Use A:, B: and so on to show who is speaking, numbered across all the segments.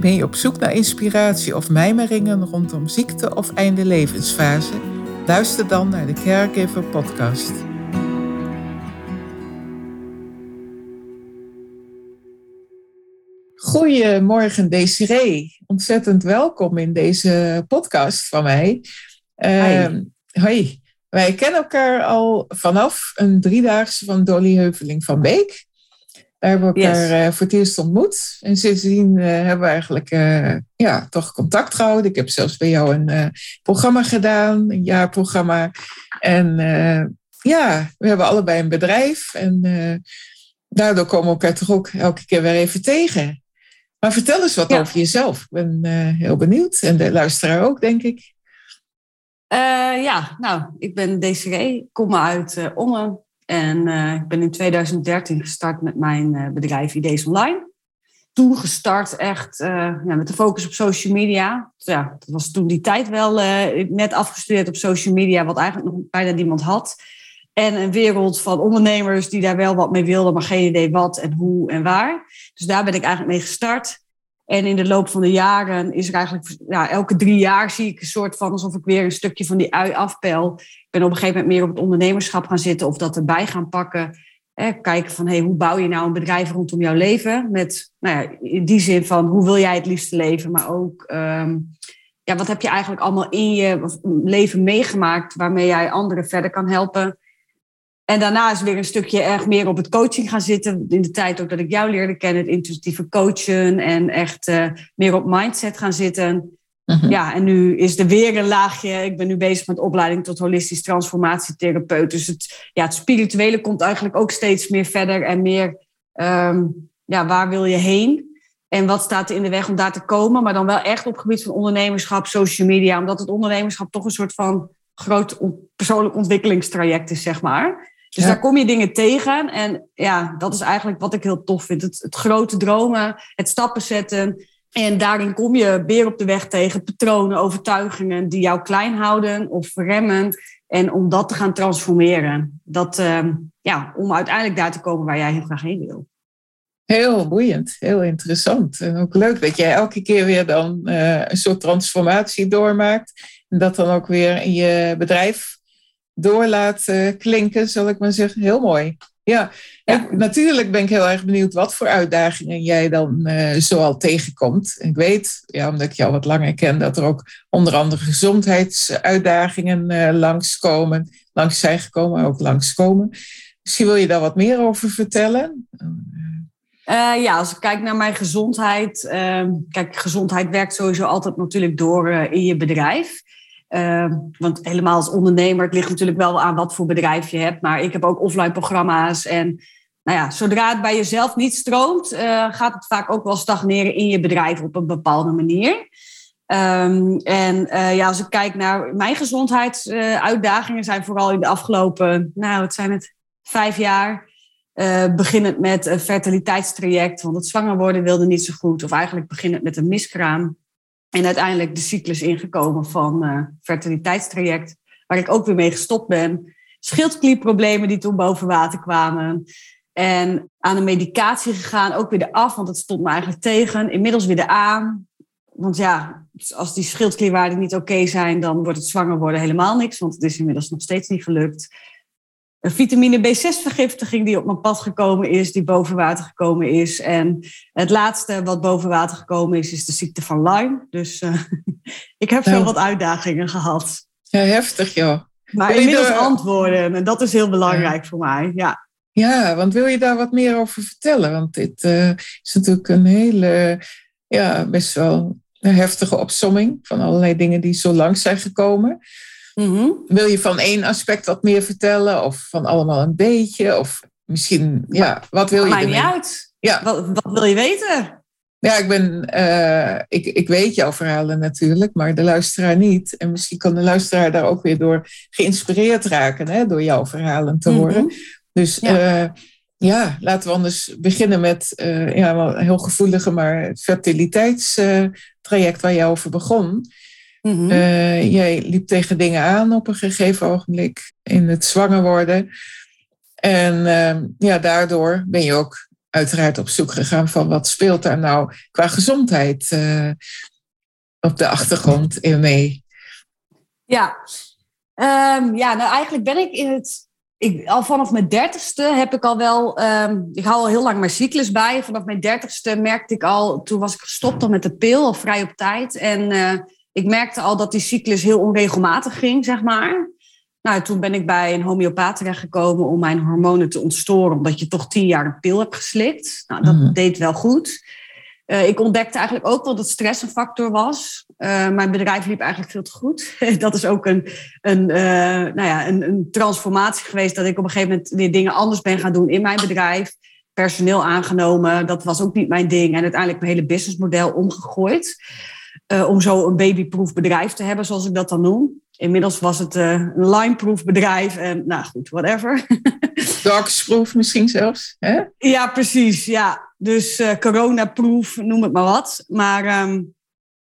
A: Ben je op zoek naar inspiratie of mijmeringen rondom ziekte of einde levensfase? Luister dan naar de Caregiver Podcast. Goedemorgen Desiree, ontzettend welkom in deze podcast van mij. Uh, hoi. Wij kennen elkaar al vanaf een driedaagse van Dolly Heuveling van Beek. Daar hebben we elkaar yes. uh, voor het eerst ontmoet. En sindsdien uh, hebben we eigenlijk uh, ja, toch contact gehouden. Ik heb zelfs bij jou een programma gedaan, een jaarprogramma. En ja, we hebben allebei een bedrijf. En daardoor komen we elkaar toch ook elke keer weer even tegen. Maar vertel eens wat ja. over jezelf. Ik ben heel benieuwd. En de luisteraar ook, denk ik.
B: ja, nou, ik ben Desiree, kom uit Ommen. En uh, ik ben in 2013 gestart met mijn uh, bedrijf Idees Online. Toen gestart echt uh, ja, met de focus op social media. Ja, dat was toen die tijd wel net afgestudeerd op social media, wat eigenlijk nog bijna niemand had. En een wereld van ondernemers die daar wel wat mee wilden, maar geen idee wat en hoe en waar. Dus daar ben ik eigenlijk mee gestart. En in de loop van de jaren is er eigenlijk, ja, elke drie jaar zie ik een soort van alsof ik weer een stukje van die ui afpel. Ik ben op een gegeven moment meer op het ondernemerschap gaan zitten of dat erbij gaan pakken. kijken van hey, hoe bouw je nou een bedrijf rondom jouw leven? Met nou ja, in die zin van hoe wil jij het liefste leven, maar ook um, ja, wat heb je eigenlijk allemaal in je leven meegemaakt waarmee jij anderen verder kan helpen. En daarna is weer een stukje erg meer op het coaching gaan zitten. In de tijd ook dat ik jou leerde kennen, het intuïtieve coachen en echt uh, meer op mindset gaan zitten. Mm-hmm. Ja, en nu is er weer een laagje. Ik ben nu bezig met opleiding tot holistisch transformatietherapeut. Dus het, ja, het spirituele komt eigenlijk ook steeds meer verder en meer, um, ja, waar wil je heen? En wat staat er in de weg om daar te komen? Maar dan wel echt op het gebied van ondernemerschap, social media. Omdat het ondernemerschap toch een soort van groot persoonlijk ontwikkelingstraject is, zeg maar. Dus ja. daar kom je dingen tegen. En ja, dat is eigenlijk wat ik heel tof vind. Het, het grote dromen, het stappen zetten. En daarin kom je weer op de weg tegen patronen, overtuigingen die jou klein houden of remmen. En om dat te gaan transformeren. Dat, uh, ja, om uiteindelijk daar te komen waar jij heel graag heen wil.
A: Heel boeiend, heel interessant. En ook leuk dat jij elke keer weer dan uh, een soort transformatie doormaakt. En dat dan ook weer in je bedrijf door laat klinken, zal ik maar zeggen. Heel mooi. Ja, ja. natuurlijk ben ik heel erg benieuwd wat voor uitdagingen jij dan uh, zoal tegenkomt. Ik weet, ja, omdat ik jou wat langer ken, dat er ook onder andere gezondheidsuitdagingen uh, langskomen. Langs zijn gekomen, ook langskomen. Misschien wil je daar wat meer over vertellen?
B: Uh, ja, als ik kijk naar mijn gezondheid. kijk, gezondheid werkt sowieso altijd natuurlijk door in je bedrijf. Uh, want helemaal als ondernemer, het ligt natuurlijk wel aan wat voor bedrijf je hebt. Maar ik heb ook offline programma's. En nou ja, zodra het bij jezelf niet stroomt, uh, gaat het vaak ook wel stagneren in je bedrijf op een bepaalde manier. Um, en uh, ja, als ik kijk naar mijn gezondheidsuitdagingen, zijn vooral in de afgelopen, nou, wat zijn het, vijf jaar. Uh, beginnend met een fertiliteitstraject, want het zwanger worden wilde niet zo goed. Of eigenlijk beginnend met een miskraam. En uiteindelijk de cyclus ingekomen van uh, fertiliteitstraject, waar ik ook weer mee gestopt ben. Schildklierproblemen die toen boven water kwamen. En aan de medicatie gegaan, ook weer eraf, want dat stond me eigenlijk tegen. Inmiddels weer aan. Want ja, als die schildklierwaarden niet oké zijn, dan wordt het zwanger worden helemaal niks. Want het is inmiddels nog steeds niet gelukt een vitamine B6-vergiftiging die op mijn pad gekomen is, die boven water gekomen is. En het laatste wat boven water gekomen is, is de ziekte van Lyme. Dus uh, ik heb veel wat uitdagingen gehad.
A: Ja, heftig joh.
B: Maar inmiddels antwoorden, en dat is heel belangrijk ja. voor mij. Ja.
A: ja, want wil je daar wat meer over vertellen? Want dit uh, is natuurlijk een hele, ja, best wel een heftige opsomming van allerlei dingen die zo lang zijn gekomen. Mm-hmm. Wil je van één aspect wat meer vertellen? Of van allemaal een beetje? Of misschien, ja, wat wil je
B: Maakt niet uit. Ja. Wat, wat, wil je weten?
A: Ja, ik, ben, uh, ik, ik weet jouw verhalen natuurlijk, maar de luisteraar niet. En misschien kan de luisteraar daar ook weer door geïnspireerd raken, hè, door jouw verhalen te horen. Mm -hmm. Dus ja. Uh, ja. laten we anders beginnen met uh, ja, wel een heel gevoelige, maar het fertiliteitstraject waar jij over begon. Mm -hmm. jij liep tegen dingen aan op een gegeven ogenblik in het zwanger worden. En ja, daardoor ben je ook uiteraard op zoek gegaan van wat speelt daar nou qua gezondheid uh, op de achtergrond in mee.
B: Ja. Um, ja, nou eigenlijk ben ik in het. Ik, al vanaf mijn dertigste heb ik al wel. Um, ik hou al heel lang mijn cyclus bij. Vanaf mijn dertigste merkte ik al. Toen was ik gestopt al met de pil, al vrij op tijd. En uh, ik merkte al dat die cyclus heel onregelmatig ging, zeg maar. Nou, toen ben ik bij een homeopaat terechtgekomen om mijn hormonen te ontstoren, omdat je toch tien jaar een pil hebt geslikt. Nou, dat mm. deed wel goed. Uh, ik ontdekte eigenlijk ook wel dat stress een factor was. Uh, mijn bedrijf liep eigenlijk veel te goed. dat is ook een, een, uh, nou ja, een, een, transformatie geweest, dat ik op een gegeven moment weer dingen anders ben gaan doen in mijn bedrijf. Personeel aangenomen, dat was ook niet mijn ding. En uiteindelijk mijn hele businessmodel omgegooid. Om zo een babyproof bedrijf te hebben, zoals ik dat dan noem. Inmiddels was het uh, een limeproof bedrijf en nou goed, whatever.
A: Dogsproof misschien zelfs, hè?
B: Ja, precies, ja. Dus uh, coronaproof, noem het maar wat. Maar um,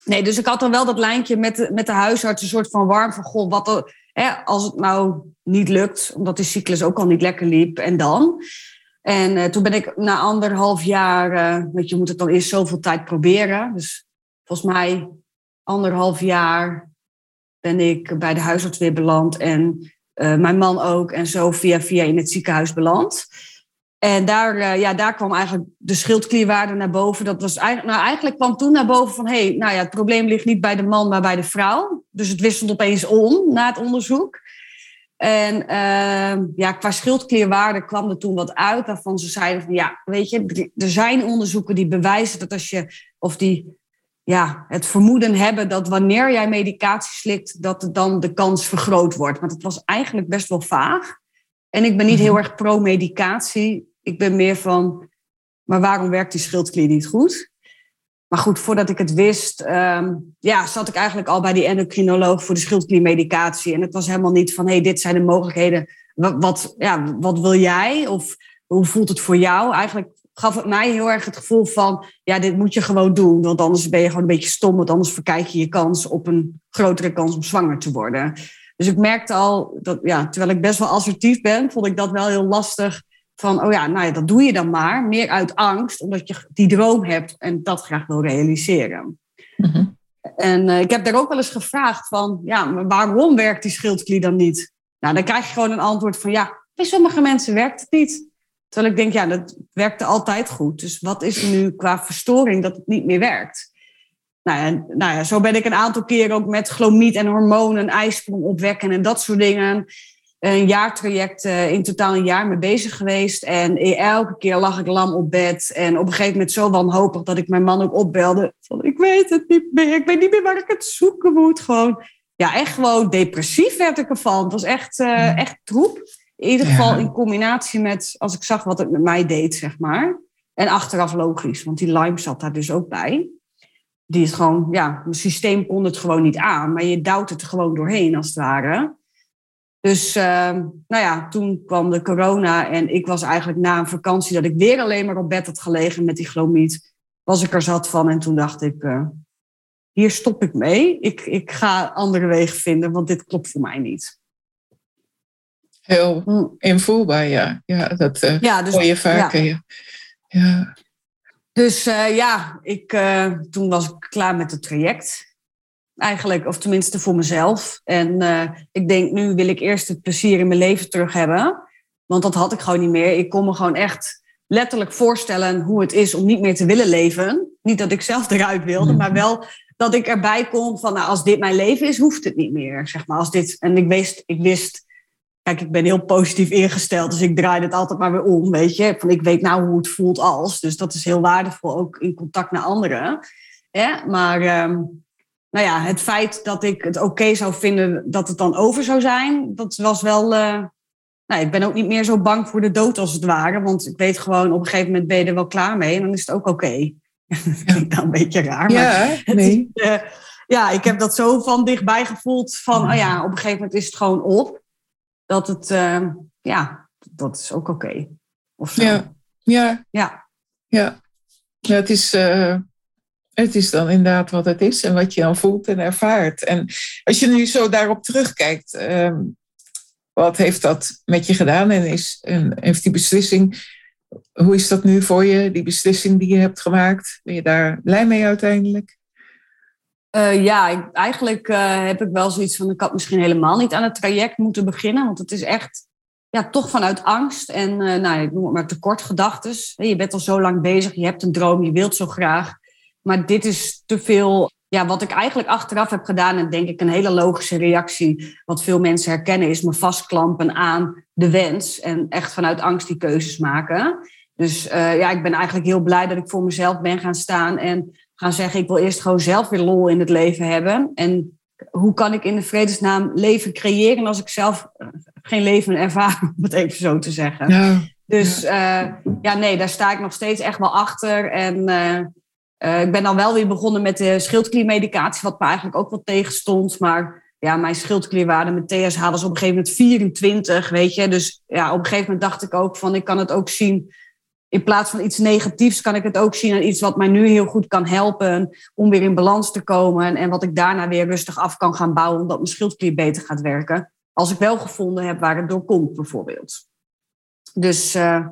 B: nee, dus ik had dan wel dat lijntje met de, met de huisarts, een soort van warm van, goh, wat er, hè, als het nou niet lukt, omdat die cyclus ook al niet lekker liep, en dan? En uh, toen ben ik na anderhalf jaar, weet je, moet het dan eerst zoveel tijd proberen. Dus volgens mij anderhalf jaar ben ik bij de huisarts weer beland en uh, mijn man ook. En zo via via in het ziekenhuis beland. En daar, uh, ja, daar kwam eigenlijk de schildklierwaarde naar boven. Dat was eigenlijk, nou, eigenlijk kwam toen naar boven van... hé, hey, nou ja, het probleem ligt niet bij de man, maar bij de vrouw. Dus het wisselt opeens om na het onderzoek. En uh, ja, qua schildklierwaarde kwam er toen wat uit... waarvan ze zeiden van, ja, weet je... er zijn onderzoeken die bewijzen dat als je... of die ja, het vermoeden hebben dat wanneer jij medicatie slikt, dat dan de kans vergroot wordt. Want het was eigenlijk best wel vaag. En ik ben niet heel erg pro-medicatie. Ik ben meer van, maar waarom werkt die schildklier niet goed? Maar goed, voordat ik het wist, um, ja, zat ik eigenlijk al bij die endocrinoloog voor de schildkliermedicatie. En het was helemaal niet van, hé, hey, dit zijn de mogelijkheden. Wat, wat, ja, wat wil jij? Of hoe voelt het voor jou? Eigenlijk gaf het mij heel erg het gevoel van, ja, dit moet je gewoon doen. Want anders ben je gewoon een beetje stom, want anders verkijk je je kans op een grotere kans om zwanger te worden. Dus ik merkte al, dat, ja, terwijl ik best wel assertief ben, vond ik dat wel heel lastig. Van, oh ja, nou ja, dat doe je dan maar. Meer uit angst, omdat je die droom hebt en dat graag wil realiseren. Mhm. En uh, ik heb daar ook wel eens gevraagd van, ja, maar waarom werkt die schildklier dan niet? Nou, dan krijg je gewoon een antwoord van, ja, bij sommige mensen werkt het niet. Terwijl ik denk, ja, dat werkte altijd goed. Dus wat is er nu qua verstoring dat het niet meer werkt? Nou ja, nou ja, zo ben ik een aantal keren ook met chlomiet en hormonen, ijsprong opwekken en dat soort dingen. Een jaartraject, uh, in totaal een jaar mee bezig geweest. En elke keer lag ik lam op bed. En op een gegeven moment zo wanhopig dat ik mijn man ook opbelde. Van, ik weet het niet meer, ik weet niet meer waar ik het zoeken moet. Gewoon, ja, echt gewoon depressief werd ik ervan. Het was echt, uh, echt troep. In ieder geval in combinatie met, als ik zag wat het met mij deed, zeg maar. En achteraf logisch, want die Lyme zat daar dus ook bij. Die is gewoon, ja, mijn systeem kon het gewoon niet aan, maar je duwt het gewoon doorheen als het ware. Dus, uh, nou ja, toen kwam de corona en ik was eigenlijk na een vakantie dat ik weer alleen maar op bed had gelegen met die chlomiet, was ik er zat van en toen dacht ik, uh, hier stop ik mee. Ik, ik ga andere wegen vinden, want dit klopt voor mij niet.
A: Heel hm. invoelbaar, ja. Ja, dat uh, ja, dus, hoor je vaker. Ja. ja.
B: Dus uh, ja, ik, uh, toen was ik klaar met het traject. Eigenlijk, of tenminste voor mezelf. En ik denk, nu wil ik eerst het plezier in mijn leven terug hebben. Want dat had ik gewoon niet meer. Ik kon me gewoon echt letterlijk voorstellen hoe het is om niet meer te willen leven. Niet dat ik zelf eruit wilde, hm. maar wel dat ik erbij kon van, nou, als dit mijn leven is, hoeft het niet meer. Zeg maar, als dit, en ik wist, ik wist Kijk, ik ben heel positief ingesteld, dus ik draai het altijd maar weer om, weet je. Van ik weet nou hoe het voelt als. Dus dat is heel waardevol, ook in contact met anderen. Ja, maar um, nou ja, het feit dat ik het oké zou vinden dat het dan over zou zijn, dat was wel... Uh, nou, ik ben ook niet meer zo bang voor de dood als het ware. Want ik weet gewoon, op een gegeven moment ben je er wel klaar mee en dan is het ook oké. dat klinkt dan een beetje raar.
A: Ja,
B: maar
A: nee.
B: Is, uh, ja, ik heb dat zo van dichtbij gevoeld van, oh ja, op een gegeven moment is het gewoon op. Dat het, uh, ja, dat is ook oké. Okay. Of zo.
A: Ja, ja.
B: Ja.
A: ja. ja het, is, uh, het is dan inderdaad wat het is en wat je dan voelt en ervaart. En als je nu zo daarop terugkijkt, uh, wat heeft dat met je gedaan? En is, en heeft die beslissing, hoe is dat nu voor je, die beslissing die je hebt gemaakt? Ben je daar blij mee uiteindelijk?
B: Uh, ja, eigenlijk uh, heb ik wel zoiets van, ik had misschien helemaal niet aan het traject moeten beginnen, want het is echt ja, toch vanuit angst en uh, nou, ik noem het maar tekortgedachtes. Je bent al zo lang bezig, je hebt een droom, je wilt zo graag. Maar dit is te veel. Ja, wat ik eigenlijk achteraf heb gedaan, en denk ik een hele logische reactie, wat veel mensen herkennen, is me vastklampen aan de wens en echt vanuit angst die keuzes maken. Dus ja, ik ben eigenlijk heel blij dat ik voor mezelf ben gaan staan en gaan zeggen, ik wil eerst gewoon zelf weer lol in het leven hebben. En hoe kan ik in de vredesnaam leven creëren als ik zelf geen leven ervaar, om het even zo te zeggen.
A: Ja.
B: Dus ja. Uh, ja, nee, daar sta ik nog steeds echt wel achter. En uh, ik ben dan wel weer begonnen met de schildkliermedicatie, wat me eigenlijk ook wel tegenstond. Maar ja, mijn schildklierwaarde met TSH was op een gegeven moment 24, weet je. Dus ja, op een gegeven moment dacht ik ook van, ik kan het ook zien in plaats van iets negatiefs kan ik het ook zien aan iets wat mij nu heel goed kan helpen om weer in balans te komen. En wat ik daarna weer rustig af kan gaan bouwen, omdat mijn schildklier beter gaat werken. Als ik wel gevonden heb waar het door komt, bijvoorbeeld. Dus uh,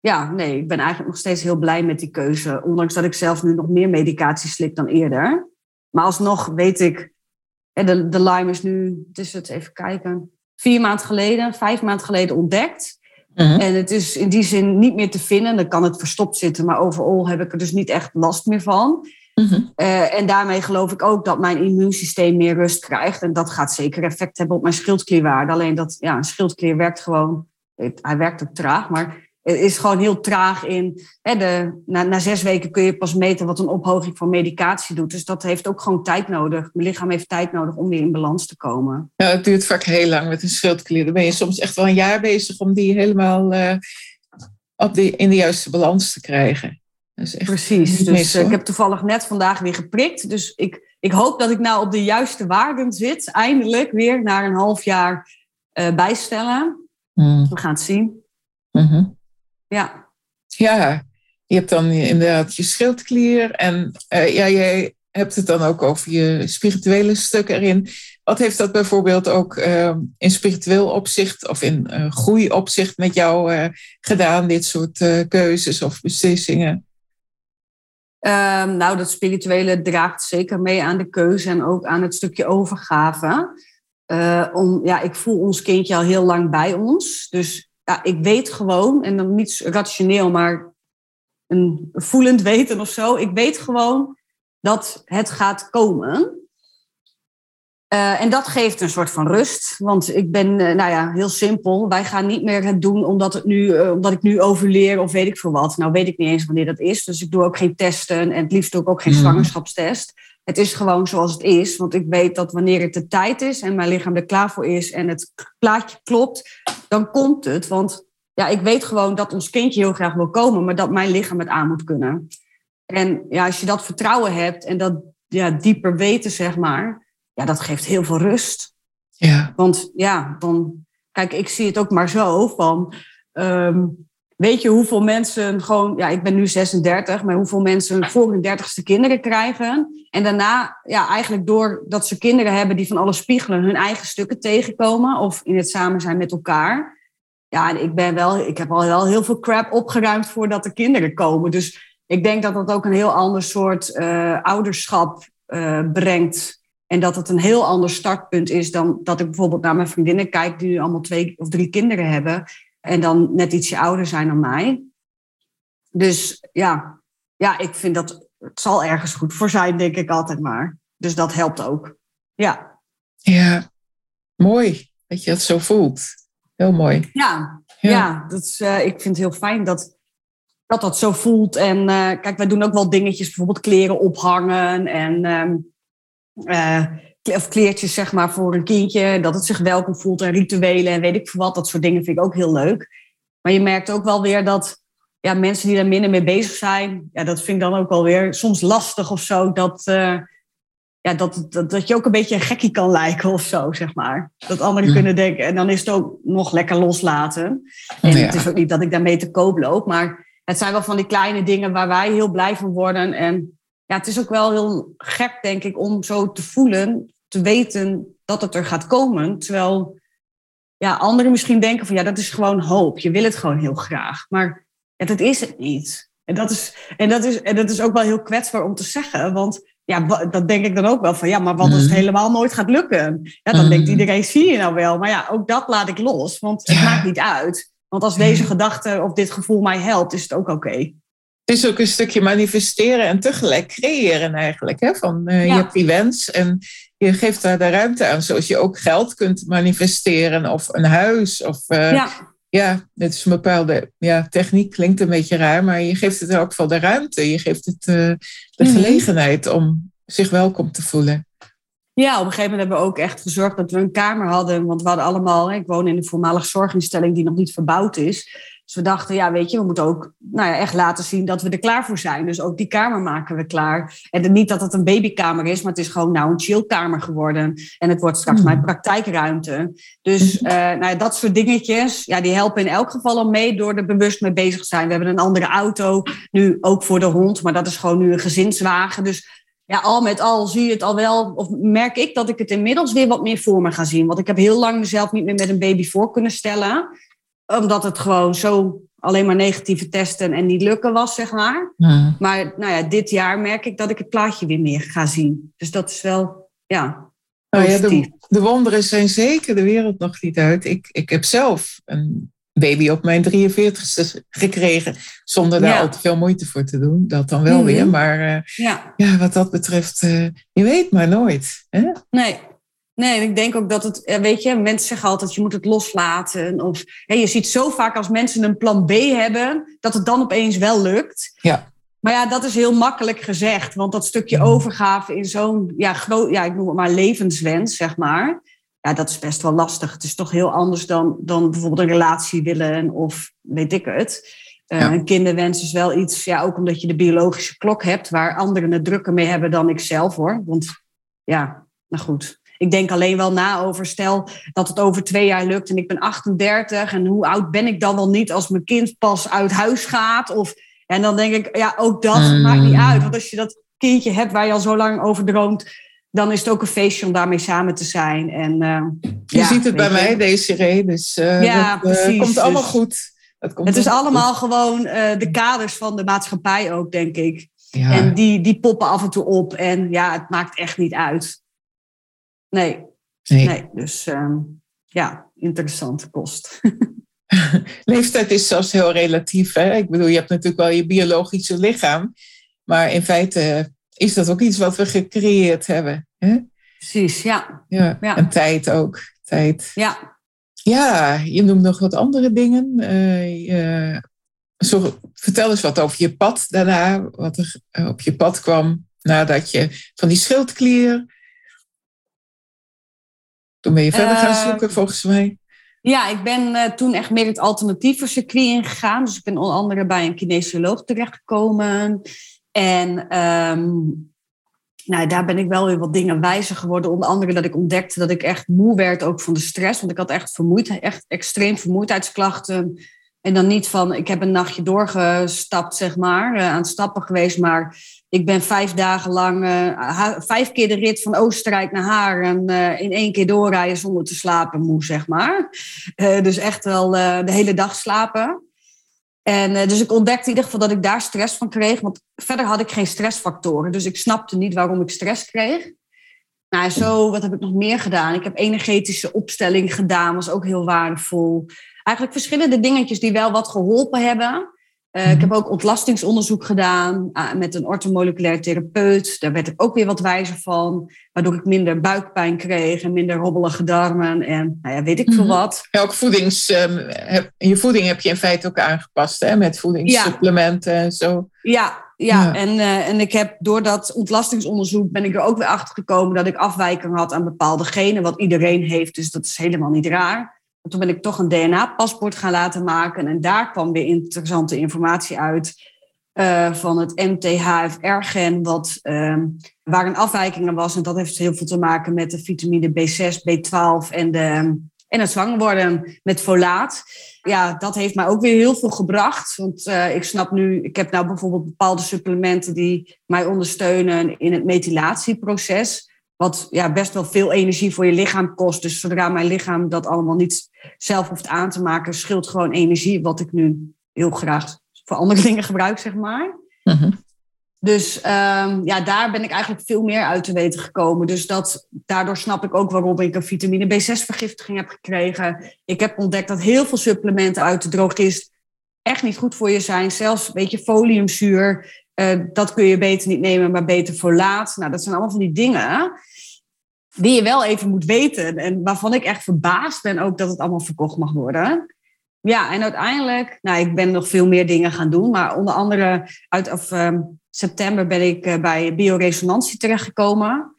B: ja, nee, ik ben eigenlijk nog steeds heel blij met die keuze. Ondanks dat ik zelf nu nog meer medicatie slik dan eerder. Maar alsnog weet ik, de, de Lyme is nu, het is het even kijken, vier maanden geleden, vijf maanden geleden ontdekt. Uh-huh. En het is in die zin niet meer te vinden. Dan kan het verstopt zitten, maar overal heb ik er dus niet echt last meer van.
A: Mm-hmm.
B: Uh, en daarmee geloof ik ook dat mijn immuunsysteem meer rust krijgt. En dat gaat zeker effect hebben op mijn schildklierwaarde. Alleen dat, ja, een schildklier werkt gewoon, het, hij werkt ook traag, maar het is gewoon heel traag in. Hè, de, na, na zes weken kun je pas meten wat een ophoging van medicatie doet. Dus dat heeft ook gewoon tijd nodig. Mijn lichaam heeft tijd nodig om weer in balans te komen.
A: Ja, het duurt vaak heel lang met een schildklier. Dan ben je soms echt wel een jaar bezig om die helemaal uh, op die, in de juiste balans te krijgen. Dat is echt
B: Precies. Dus
A: mis,
B: uh, ik heb toevallig net vandaag weer geprikt. Dus ik, ik hoop dat ik nou op de juiste waarden zit. Eindelijk weer na een half jaar uh, bijstellen.
A: Mm.
B: We gaan het zien.
A: Mhm.
B: Ja.
A: Ja, je hebt dan inderdaad je schildklier en uh, ja, jij hebt het dan ook over je spirituele stuk erin. Wat heeft dat bijvoorbeeld ook uh, in spiritueel opzicht of in uh, groeiopzicht met jou uh, gedaan, dit soort keuzes of beslissingen?
B: Um, nou, dat spirituele draagt zeker mee aan de keuze en ook aan het stukje overgave. Om, ja, ik voel ons kindje al heel lang bij ons. Dus ja, ik weet gewoon, en dan niet rationeel, maar een voelend weten of zo. Ik weet gewoon dat het gaat komen. Uh, en dat geeft een soort van rust. Want ik ben, uh, nou ja, heel simpel. Wij gaan niet meer het doen omdat, het nu, uh, omdat ik nu overleer of weet ik veel wat. Nou weet ik niet eens wanneer dat is. Dus ik doe ook geen testen en het liefst doe ik ook geen
A: Mm.
B: zwangerschapstest. Het is gewoon zoals het is. Want ik weet dat wanneer het de tijd is en mijn lichaam er klaar voor is en het plaatje klopt, dan komt het. Want ja, ik weet gewoon dat ons kindje heel graag wil komen, maar dat mijn lichaam het aan moet kunnen. En ja, als je dat vertrouwen hebt en dat ja, dieper weten, zeg maar, ja, dat geeft heel veel rust.
A: Ja,
B: Want ja, dan, kijk, ik zie het ook maar zo van, um, weet je hoeveel mensen gewoon, ja, ik ben nu 36, maar hoeveel mensen voor hun dertigste kinderen krijgen. En daarna, ja, eigenlijk doordat ze kinderen hebben die van alles spiegelen, hun eigen stukken tegenkomen of in het samen zijn met elkaar. Ja, ik ben wel, ik heb al wel heel veel crap opgeruimd voordat de kinderen komen. Dus ik denk dat dat ook een heel ander soort uh, ouderschap uh, brengt. En dat het een heel ander startpunt is dan dat ik bijvoorbeeld naar mijn vriendinnen kijk, die nu allemaal twee of drie kinderen hebben. En dan net ietsje ouder zijn dan mij. Dus ja, ja, ik vind dat het zal ergens goed voor zijn, denk ik altijd maar. Dus dat helpt ook. Ja.
A: Ja, mooi dat je dat zo voelt. Heel mooi.
B: Ja, ja. ja dat is, uh, ik vind het heel fijn dat dat, dat zo voelt. En uh, kijk, wij doen ook wel dingetjes, bijvoorbeeld kleren ophangen en um, uh, of kleertjes zeg maar voor een kindje, dat het zich welkom voelt en rituelen en weet ik veel wat. Dat soort dingen vind ik ook heel leuk. Maar je merkt ook wel weer dat ja, mensen die daar minder mee bezig zijn, ja, dat vind ik dan ook wel weer soms lastig of zo. Dat, uh, ja, dat, dat, dat je ook een beetje een gekkie kan lijken of zo, zeg maar. Dat anderen kunnen denken. En dan is het ook nog lekker loslaten. En het is ook niet dat ik daarmee te koop loop, maar het zijn wel van die kleine dingen waar wij heel blij van worden. En ja, het is ook wel heel gek, denk ik, om zo te voelen, te weten dat het er gaat komen. Terwijl ja, anderen misschien denken van ja, dat is gewoon hoop. Je wil het gewoon heel graag. Maar ja, dat is het niet. En dat is, en, dat is, en dat is ook wel heel kwetsbaar om te zeggen. Want ja, dat denk ik dan ook wel van ja, maar wat als het mhm. helemaal nooit gaat lukken? Ja, dan denkt mhm. iedereen, zie je nou wel. Maar ja, ook dat laat ik los, want het maakt niet uit. Want als deze gedachte of dit gevoel mij helpt, is het ook oké.
A: Het is ook een stukje manifesteren en tegelijk creëren eigenlijk. Hè? Van, uh, Je hebt die wens en je geeft daar de ruimte aan. Zoals je ook geld kunt manifesteren of een huis. Of, uh, ja. ja, het is een bepaalde ja, techniek, klinkt een beetje raar. Maar je geeft het ook wel de ruimte. Je geeft het uh, de mhm. gelegenheid om zich welkom te voelen.
B: Ja, op een gegeven moment hebben we ook echt gezorgd dat we een kamer hadden. Want we hadden allemaal, ik woon in een voormalig zorginstelling die nog niet verbouwd is. Dus we dachten, ja, weet je, we moeten ook nou ja, echt laten zien dat we er klaar voor zijn. Dus ook die kamer maken we klaar. En niet dat het een babykamer is, maar het is gewoon nou een chillkamer geworden. En het wordt straks hmm. mijn praktijkruimte. Dus uh, nou ja, dat soort dingetjes, ja, die helpen in elk geval al mee door er bewust mee bezig te zijn. We hebben een andere auto, nu ook voor de hond, maar dat is gewoon nu een gezinswagen. Dus ja, al met al zie je het al wel, of merk ik dat ik het inmiddels weer wat meer voor me ga zien. Want ik heb heel lang mezelf niet meer met een baby voor kunnen stellen. Omdat het gewoon zo alleen maar negatieve testen en niet lukken was, zeg maar. Maar nou ja, dit jaar merk ik dat ik het plaatje weer meer ga zien. Dus dat is wel, ja,
A: nou ja, de, de, wonderen zijn zeker de wereld nog niet uit. Ik, ik heb zelf een baby op mijn 43ste gekregen. Zonder daar al te veel moeite voor te doen. Dat dan wel weer. Mhm. Maar uh, ja. ja. wat dat betreft, uh, je weet maar nooit. Hè?
B: Nee. Nee, ik denk ook dat het, weet je, mensen zeggen altijd, je moet het loslaten. Of hè, je ziet zo vaak als mensen een plan B hebben, dat het dan opeens wel lukt.
A: Ja.
B: Maar ja, dat is heel makkelijk gezegd. Want dat stukje mhm. overgave in zo'n, ja, groot, ja, ik noem het maar levenswens, zeg maar ja, dat is best wel lastig. Het is toch heel anders dan, dan bijvoorbeeld een relatie willen of weet ik het. Uh, Een kinderwens is wel iets, ja, ook omdat je de biologische klok hebt, waar anderen het drukker mee hebben dan ik zelf hoor. Want ja, nou goed. Ik denk alleen wel na over, stel dat het over twee jaar lukt en ik ben 38 en hoe oud ben ik dan wel niet als mijn kind pas uit huis gaat? Of, en dan denk ik, ja, ook dat maakt niet uit. Want als je dat kindje hebt waar je al zo lang over droomt, dan is het ook een feestje om daarmee samen te zijn. En, uh,
A: je ziet het bij je. mij, Desiree, dus uh, ja, dat uh, komt allemaal dus, goed.
B: Het, komt het is allemaal gewoon de kaders van de maatschappij ook, denk ik. Ja. En die, die poppen af en toe op. En ja, het maakt echt niet uit. Nee. Nee. nee dus ehm, ja, interessante kost.
A: Leeftijd is zelfs heel relatief. Hè? Ik bedoel, je hebt natuurlijk wel je biologische lichaam. Maar in feite is dat ook iets wat we gecreëerd hebben. Hè?
B: Precies, ja.
A: ja. ja. En tijd ook. Tijd.
B: Ja.
A: Ja, je noemt nog wat andere dingen. Uh, zo, vertel eens wat over je pad daarna, wat er eh, op je pad kwam nadat je van die schildklier. Toen ben je verder gaan eh, zoeken, volgens mij.
B: Ja, ik ben toen echt meer het alternatieve circuit ingegaan. Dus ik ben onder andere bij een kinesioloog terechtgekomen. En um, nou, daar ben ik wel weer wat dingen wijzer geworden. Onder andere dat ik ontdekte dat ik echt moe werd ook van de stress. Want ik had echt, vermoeid, echt extreem vermoeidheidsklachten. En dan niet van, ik heb een nachtje doorgestapt, zeg maar, uh, aan stappen geweest. Maar ik ben vijf dagen lang, uh, vijf keer de rit van Oostenrijk naar Haar. En uh, in één keer doorrijden zonder te slapen, moe, zeg maar. dus echt wel de hele dag slapen. En dus ik ontdekte in ieder geval dat ik daar stress van kreeg. Want verder had ik geen stressfactoren. Dus ik snapte niet waarom ik stress kreeg. Nou, zo, wat heb ik nog meer gedaan? Ik heb energetische opstelling gedaan, was ook heel waardevol. Eigenlijk verschillende dingetjes die wel wat geholpen hebben. Uh, ik mhm. heb ook ontlastingsonderzoek gedaan uh, met een ortomoleculair therapeut. Daar werd ik ook weer wat wijzer van. Waardoor ik minder buikpijn kreeg en minder robbelige darmen. En nou ja, weet ik veel mhm. wat.
A: Ook voedings, um, heb, je voeding heb je in feite ook aangepast hè? met voedingssupplementen en zo.
B: Ja, ja. ja. En, uh, en ik heb door dat ontlastingsonderzoek ben ik er ook weer achter gekomen dat ik afwijking had aan bepaalde genen, wat iedereen heeft. Dus dat is helemaal niet raar. Toen ben ik toch een DNA-paspoort gaan laten maken. En daar kwam weer interessante informatie uit uh, van het MTHFR-gen, wat uh, waar een afwijking was. En dat heeft heel veel te maken met de vitamine B6, B12 en, de, en het zwanger worden met folaat. Ja, dat heeft mij ook weer heel veel gebracht. Want uh, ik snap nu, ik heb nou bijvoorbeeld bepaalde supplementen die mij ondersteunen in het methylatieproces. Wat ja, best wel veel energie voor je lichaam kost. Dus zodra mijn lichaam dat allemaal niet zelf hoeft aan te maken, scheelt gewoon energie, wat ik nu heel graag voor andere dingen gebruik, zeg maar. Mhm. Dus um, ja, daar ben ik eigenlijk veel meer uit te weten gekomen. Dus dat, daardoor snap ik ook waarom ik een vitamine B6-vergiftiging heb gekregen. Ik heb ontdekt dat heel veel supplementen uit de droogkist echt niet goed voor je zijn. Zelfs een beetje foliumzuur, uh, dat kun je beter niet nemen, maar beter voor laat. Nou, dat zijn allemaal van die dingen die je wel even moet weten. En waarvan ik echt verbaasd ben ook dat het allemaal verkocht mag worden. Ja, en uiteindelijk, nou, ik ben nog veel meer dingen gaan doen. Maar onder andere uit of, um, september ben ik uh, bij bioresonantie terechtgekomen.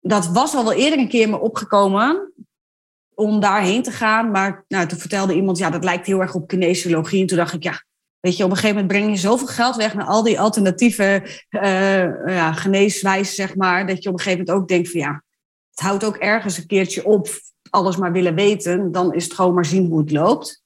B: Dat was al wel eerder een keer me opgekomen om daarheen te gaan. Maar nou, toen vertelde iemand, ja, dat lijkt heel erg op kinesiologie. En toen dacht ik, ja, weet je, op een gegeven moment breng je zoveel geld weg naar al die alternatieve uh, ja, geneeswijzen, zeg maar. Dat je op een gegeven moment ook denkt van, ja, het houdt ook ergens een keertje op alles maar willen weten. Dan is het gewoon maar zien hoe het loopt.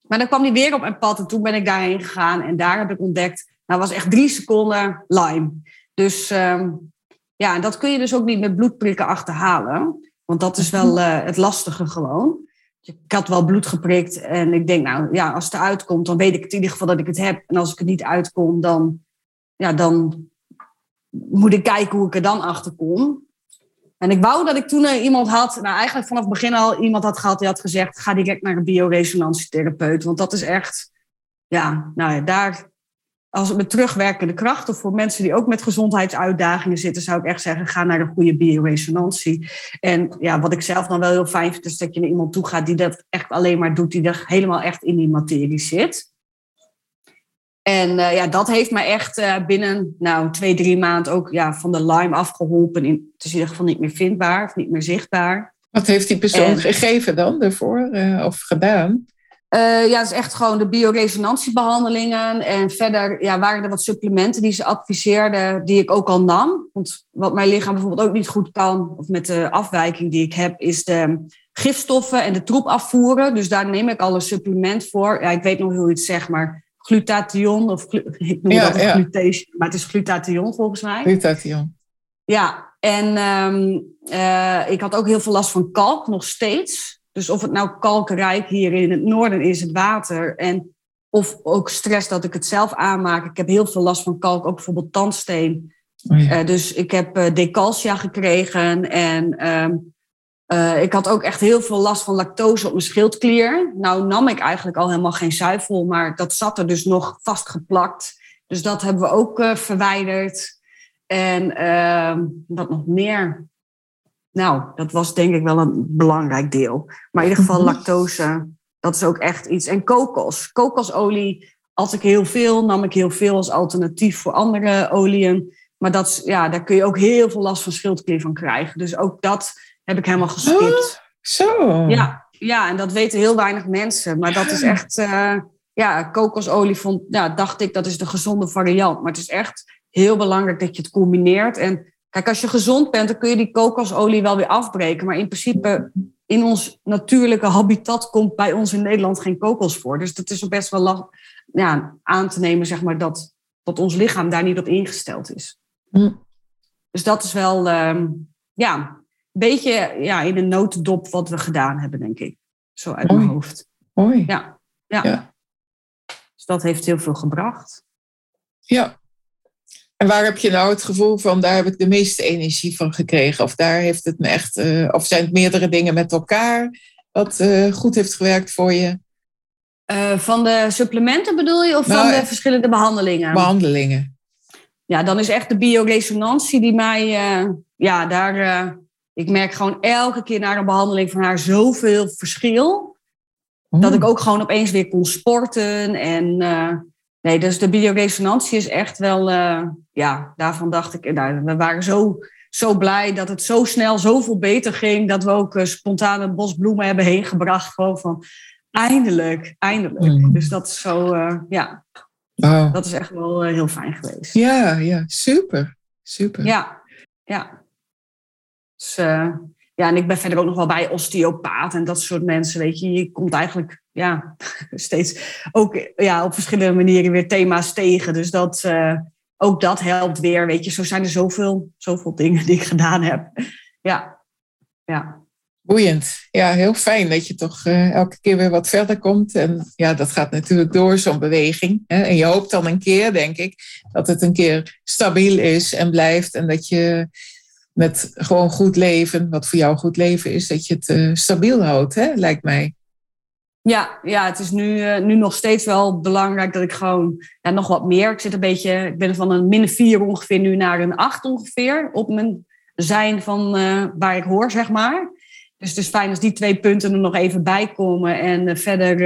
B: Maar dan kwam hij weer op mijn pad en toen ben ik daarheen gegaan. En daar heb ik ontdekt, nou was echt drie seconden Lyme. Dus um, ja, dat kun je dus ook niet met bloedprikken achterhalen. Want dat is wel uh, het lastige gewoon. Ik had wel bloed geprikt en ik denk, nou ja, als het eruit komt, dan weet ik het in ieder geval dat ik het heb. En als ik er niet uitkom, dan, ja, dan moet ik kijken hoe ik er dan achter kom. En ik wou dat ik toen iemand had, nou eigenlijk vanaf het begin al iemand had gehad die had gezegd, ga direct naar een bioresonantietherapeut. Want dat is echt, ja, nou ja, daar, als het met terugwerkende kracht of voor mensen die ook met gezondheidsuitdagingen zitten, zou ik echt zeggen, ga naar een goede bioresonantie. En ja, wat ik zelf dan wel heel fijn vind, is dat je naar iemand toe gaat die dat echt alleen maar doet, die er helemaal echt in die materie zit. En uh, ja, dat heeft mij echt uh, binnen nou, twee, drie maanden ook ja, van de Lyme afgeholpen. In, het is in ieder geval niet meer vindbaar of niet meer zichtbaar.
A: Wat heeft die persoon en, gegeven dan ervoor uh, of gedaan?
B: ja, het is echt gewoon de bioresonantiebehandelingen. En verder ja, waren er wat supplementen die ze adviseerden, die ik ook al nam. Want wat mijn lichaam bijvoorbeeld ook niet goed kan, of met de afwijking die ik heb, is de gifstoffen en de troep afvoeren. Dus daar neem ik al een supplement voor. Ja, ik weet nog hoe je het zegt, maar glutathion, of ik noem ja, dat ja. glutation, maar het is glutathion volgens mij.
A: Glutathion.
B: Ja, en um, uh, ik had ook heel veel last van kalk, nog steeds. Dus of het nou kalkrijk hier in het noorden is, het water, en of ook stress dat ik het zelf aanmaak. Ik heb heel veel last van kalk, ook bijvoorbeeld tandsteen. Oh ja. uh, dus ik heb uh, decalcia gekregen en um, uh, ik had ook echt heel veel last van lactose op mijn schildklier. Nou nam ik eigenlijk al helemaal geen zuivel, maar dat zat er dus nog vastgeplakt. Dus dat hebben we ook uh, verwijderd. En uh, wat nog meer? Nou, dat was denk ik wel een belangrijk deel. Maar in ieder geval mhm. lactose, dat is ook echt iets. En kokos. Kokosolie, als ik heel veel, nam ik heel veel als alternatief voor andere oliën. Maar dat, ja, daar kun je ook heel veel last van schildklier van krijgen. Dus ook dat heb ik helemaal geskipt. Oh,
A: zo.
B: Ja, ja, en dat weten heel weinig mensen. Maar dat is echt, uh, ja, kokosolie vond, ja, dacht ik, dat is de gezonde variant. Maar het is echt heel belangrijk dat je het combineert. En kijk, als je gezond bent, dan kun je die kokosolie wel weer afbreken. Maar in principe, in ons natuurlijke habitat komt bij ons in Nederland geen kokos voor. Dus dat is best wel ja, aan te nemen, zeg maar, dat, dat ons lichaam daar niet op ingesteld is. Hm. Dus dat is wel, uh, ja, beetje ja, in een notendop wat we gedaan hebben, denk ik. Zo uit mijn hoofd.
A: Mooi.
B: Ja, ja. ja. Dus dat heeft heel veel gebracht.
A: Ja. En waar heb je nou het gevoel van, daar heb ik de meeste energie van gekregen? Of daar heeft het me echt, uh, of zijn het meerdere dingen met elkaar wat uh, goed heeft gewerkt voor je?
B: Uh, van de supplementen bedoel je, of nou, van de verschillende behandelingen?
A: Behandelingen.
B: Ja, dan is echt de bioresonantie die mij, ja, daar ik merk gewoon elke keer na een behandeling van haar zoveel verschil. Dat ik ook gewoon opeens weer kon sporten. En uh, nee, dus de bioresonantie is echt wel, uh, ja, daarvan dacht ik, nou, we waren zo zo blij dat het zo snel zoveel beter ging. Dat we ook uh, spontaan een bos bloemen hebben heen gebracht. Gewoon van eindelijk, eindelijk. Mm. Dus dat is zo, ja. Wow. Dat is echt wel heel fijn geweest.
A: Ja, ja, super. Super.
B: Ja, ja. Dus, ja, en ik ben verder ook nog wel bij osteopaat en dat soort mensen. Weet je, je komt eigenlijk ja, steeds ook ja, op verschillende manieren weer thema's tegen. Dus dat, ook dat helpt weer. Weet je, zo zijn er zoveel, zoveel dingen die ik gedaan heb. Ja, ja.
A: Boeiend. Ja, heel fijn dat je toch uh, elke keer weer wat verder komt. En ja, dat gaat natuurlijk door, zo'n beweging. Hè? En je hoopt dan een keer, denk ik, dat het een keer stabiel is en blijft. En dat je met gewoon goed leven, wat voor jou goed leven is, dat je het uh, stabiel houdt, hè? lijkt mij.
B: Ja, ja, het is nu, uh, nu nog steeds wel belangrijk dat ik gewoon ja, nog wat meer. Ik zit een beetje, ik ben van een min 4 ongeveer nu naar een 8 ongeveer op mijn zijn van uh, waar ik hoor, zeg maar. Dus het is fijn als die twee punten er nog even bij komen. En verder,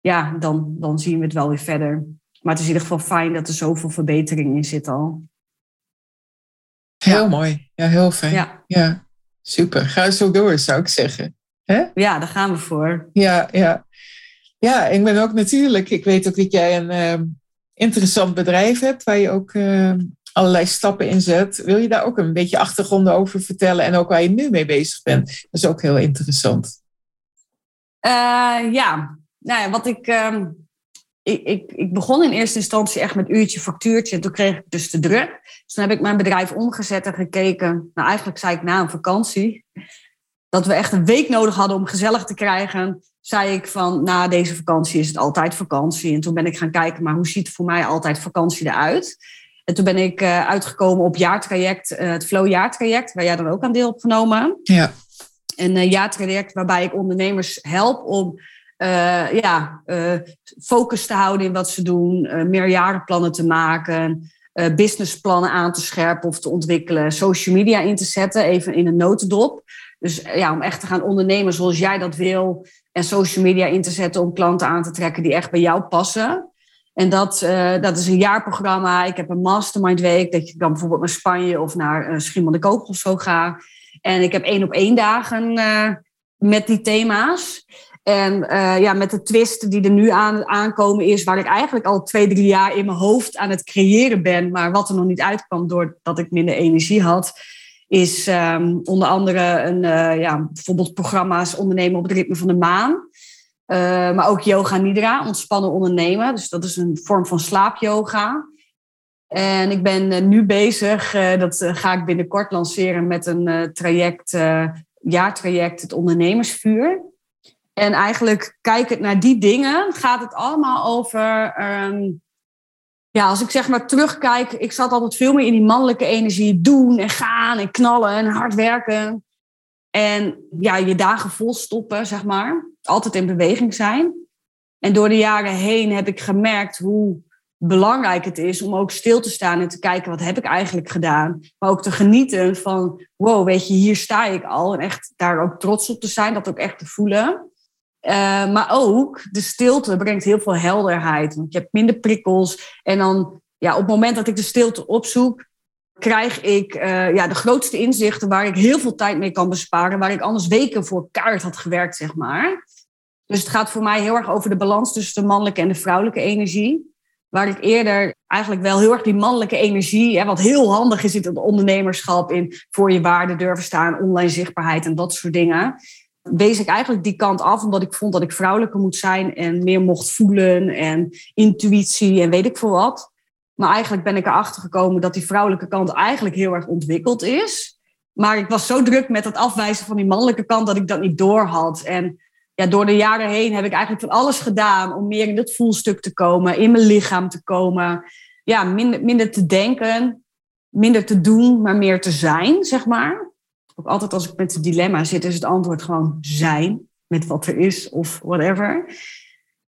B: ja, dan, dan zien we het wel weer verder. Maar het is in ieder geval fijn dat er zoveel verbetering in zit al.
A: Heel mooi. Ja, heel fijn. Ja. ja, super. Ga zo door, zou ik zeggen. Hè?
B: Ja, daar gaan we voor.
A: Ja, ja. ja, ik ben ook natuurlijk, ik weet ook dat jij een uh, interessant bedrijf hebt waar je ook uh, allerlei stappen in zet. Wil je daar ook een beetje achtergronden over vertellen en ook waar je nu mee bezig bent? Dat is ook heel interessant.
B: Uh, ja, nou ja, wat ik, ehm, ik, ik, ik, begon in eerste instantie echt met uurtje, factuurtje. En toen kreeg ik dus de druk. Dus toen heb ik mijn bedrijf omgezet en gekeken. Nou, eigenlijk zei ik na een vakantie dat we echt een week nodig hadden om gezellig te krijgen, zei ik van na deze vakantie is het altijd vakantie. En toen ben ik gaan kijken, maar hoe ziet voor mij altijd vakantie eruit? En toen ben ik uh, uitgekomen op jaartraject, uh, het Flow jaartraject, waar jij dan ook aan deel hebt genomen.
A: Ja.
B: Een uh, jaartraject waarbij ik ondernemers help om ja, focus te houden in wat ze doen, meerjarenplannen te maken, businessplannen aan te scherpen of te ontwikkelen, social media in te zetten, even in een notendop. Dus eh, ja, om echt te gaan ondernemen zoals jij dat wil. En social media in te zetten om klanten aan te trekken die echt bij jou passen. En dat, uh, dat is een jaarprogramma. Ik heb een mastermind week. Dat je dan bijvoorbeeld naar Spanje of naar uh, Schimmel de Kogel of zo ga. En ik heb één op één dagen uh, met die thema's. En ja, met de twisten die er nu aan, aankomen is... waar ik eigenlijk al twee, drie jaar in mijn hoofd aan het creëren ben... maar wat er nog niet uitkwam doordat ik minder energie had is um, onder andere een, uh, ja, bijvoorbeeld programma's ondernemen op het ritme van de maan. Uh, maar ook yoga nidra, ontspannen ondernemen. Dus dat is een vorm van slaapyoga. En ik ben nu bezig, dat ga ik binnenkort lanceren met een traject, jaartraject, het ondernemersvuur. En eigenlijk kijkend naar die dingen gaat het allemaal over um, ja, als ik zeg maar terugkijk, ik zat altijd veel meer in die mannelijke energie. Doen en gaan en knallen en hard werken. En ja, je dagen vol stoppen, zeg maar. Altijd in beweging zijn. En door de jaren heen heb ik gemerkt hoe belangrijk het is om ook stil te staan en te kijken wat heb ik eigenlijk gedaan. Maar ook te genieten van, wow, weet je, hier sta ik al. En echt daar ook trots op te zijn, dat ook echt te voelen. Uh, maar ook de stilte brengt heel veel helderheid. Want je hebt minder prikkels. En dan, ja, op het moment dat ik de stilte opzoek, krijg ik uh, ja, de grootste inzichten waar ik heel veel tijd mee kan besparen. Waar ik anders weken voor kaart had gewerkt, zeg maar. Dus het gaat voor mij heel erg over de balans tussen de mannelijke en de vrouwelijke energie. Waar ik eerder eigenlijk wel heel erg die mannelijke energie, hè, wat heel handig is in het ondernemerschap, in voor je waarde durven staan, online zichtbaarheid en dat soort dingen wees ik eigenlijk die kant af, omdat ik vond dat ik vrouwelijker moet zijn en meer mocht voelen en intuïtie en weet ik veel wat. Maar eigenlijk ben ik erachter gekomen dat die vrouwelijke kant eigenlijk heel erg ontwikkeld is. Maar ik was zo druk met het afwijzen van die mannelijke kant dat ik dat niet door had. En ja, door de jaren heen heb ik eigenlijk van alles gedaan om meer in het voelstuk te komen, in mijn lichaam te komen. Ja, minder, minder te denken, minder te doen, maar meer te zijn, zeg maar ook altijd als ik met het dilemma zit, is het antwoord gewoon zijn met wat er is of whatever.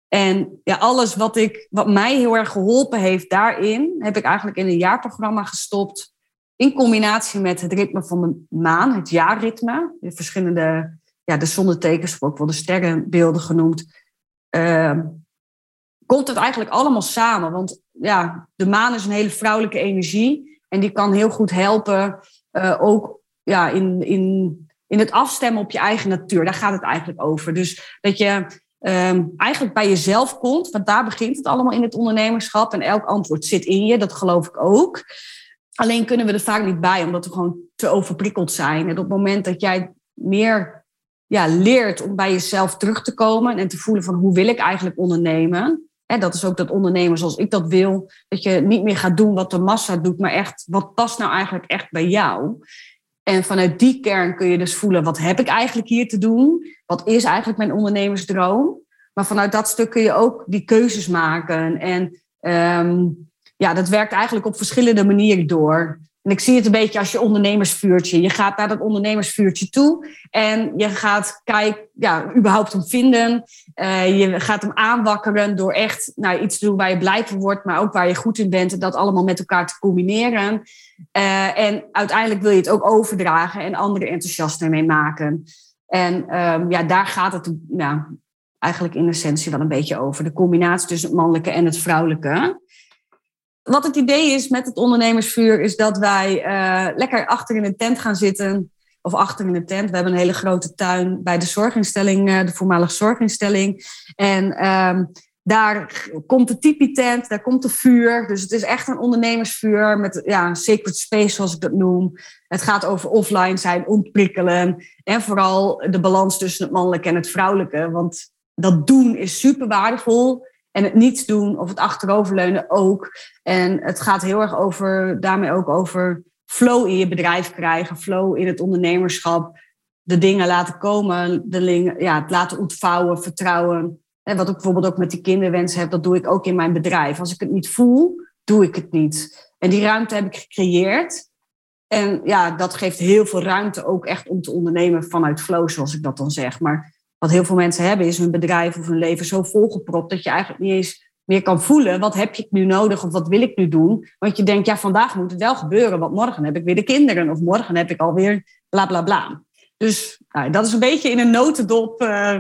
B: En ja, alles wat, ik, wat mij heel erg geholpen heeft daarin, heb ik eigenlijk in een jaarprogramma gestopt. In combinatie met het ritme van de maan, het jaarritme. De verschillende, ja, de zonnetekens, ook wel de sterrenbeelden genoemd. Uh, komt het eigenlijk allemaal samen. Want ja, de maan is een hele vrouwelijke energie. En die kan heel goed helpen ook ja, in, in, in het afstemmen op je eigen natuur. Daar gaat het eigenlijk over. Dus dat je ehm, eigenlijk bij jezelf komt, want daar begint het allemaal in het ondernemerschap. En elk antwoord zit in je, dat geloof ik ook. Alleen kunnen we er vaak niet bij, omdat we gewoon te overprikkeld zijn. En op het moment dat jij meer ja, leert om bij jezelf terug te komen en te voelen van hoe wil ik eigenlijk ondernemen. Hè, dat is ook dat ondernemen zoals ik dat wil. Dat je niet meer gaat doen wat de massa doet, maar echt wat past nou eigenlijk echt bij jou. En vanuit die kern kun je dus voelen, wat heb ik eigenlijk hier te doen? Wat is eigenlijk mijn ondernemersdroom? Maar vanuit dat stuk kun je ook die keuzes maken. En ehm, ja, dat werkt eigenlijk op verschillende manieren door. En ik zie het een beetje als je ondernemersvuurtje. Je gaat naar dat ondernemersvuurtje toe en je gaat kijken, ja, überhaupt hem vinden. Uh, je gaat hem aanwakkeren door echt nou, iets te doen waar je blij van wordt, maar ook waar je goed in bent en dat allemaal met elkaar te combineren. Uh, en uiteindelijk wil je het ook overdragen en anderen enthousiast ermee maken. En um, ja, daar gaat het eigenlijk in essentie wel een beetje over. De combinatie tussen het mannelijke en het vrouwelijke. Wat het idee is met het ondernemersvuur, is dat wij uh, lekker achter in een tent gaan zitten. Of achter in de tent. We hebben een hele grote tuin bij de zorginstelling, uh, de voormalige zorginstelling. En um, daar komt de tipi-tent, daar komt de vuur. Dus het is echt een ondernemersvuur met ja, een sacred space, zoals ik dat noem. Het gaat over offline zijn, ontprikkelen. En vooral de balans tussen het mannelijke en het vrouwelijke. Want dat doen is super waardevol. En het niets doen of het achteroverleunen ook. En het gaat heel erg over, daarmee ook over flow in je bedrijf krijgen, flow in het ondernemerschap. De dingen laten komen, de ja, het laten ontvouwen, vertrouwen. En wat ik bijvoorbeeld ook met die kinderwens heb, dat doe ik ook in mijn bedrijf. Als ik het niet voel, doe ik het niet. En die ruimte heb ik gecreëerd. En ja, dat geeft heel veel ruimte ook echt om te ondernemen vanuit flow, zoals ik dat dan zeg. Maar wat heel veel mensen hebben, is hun bedrijf of hun leven zo volgepropt dat je eigenlijk niet eens meer kan voelen. Wat heb je nu nodig of wat wil ik nu doen? Want je denkt, ja, vandaag moet het wel gebeuren, want morgen heb ik weer de kinderen of morgen heb ik alweer bla bla bla. Dus nou, dat is een beetje in een notendop uh,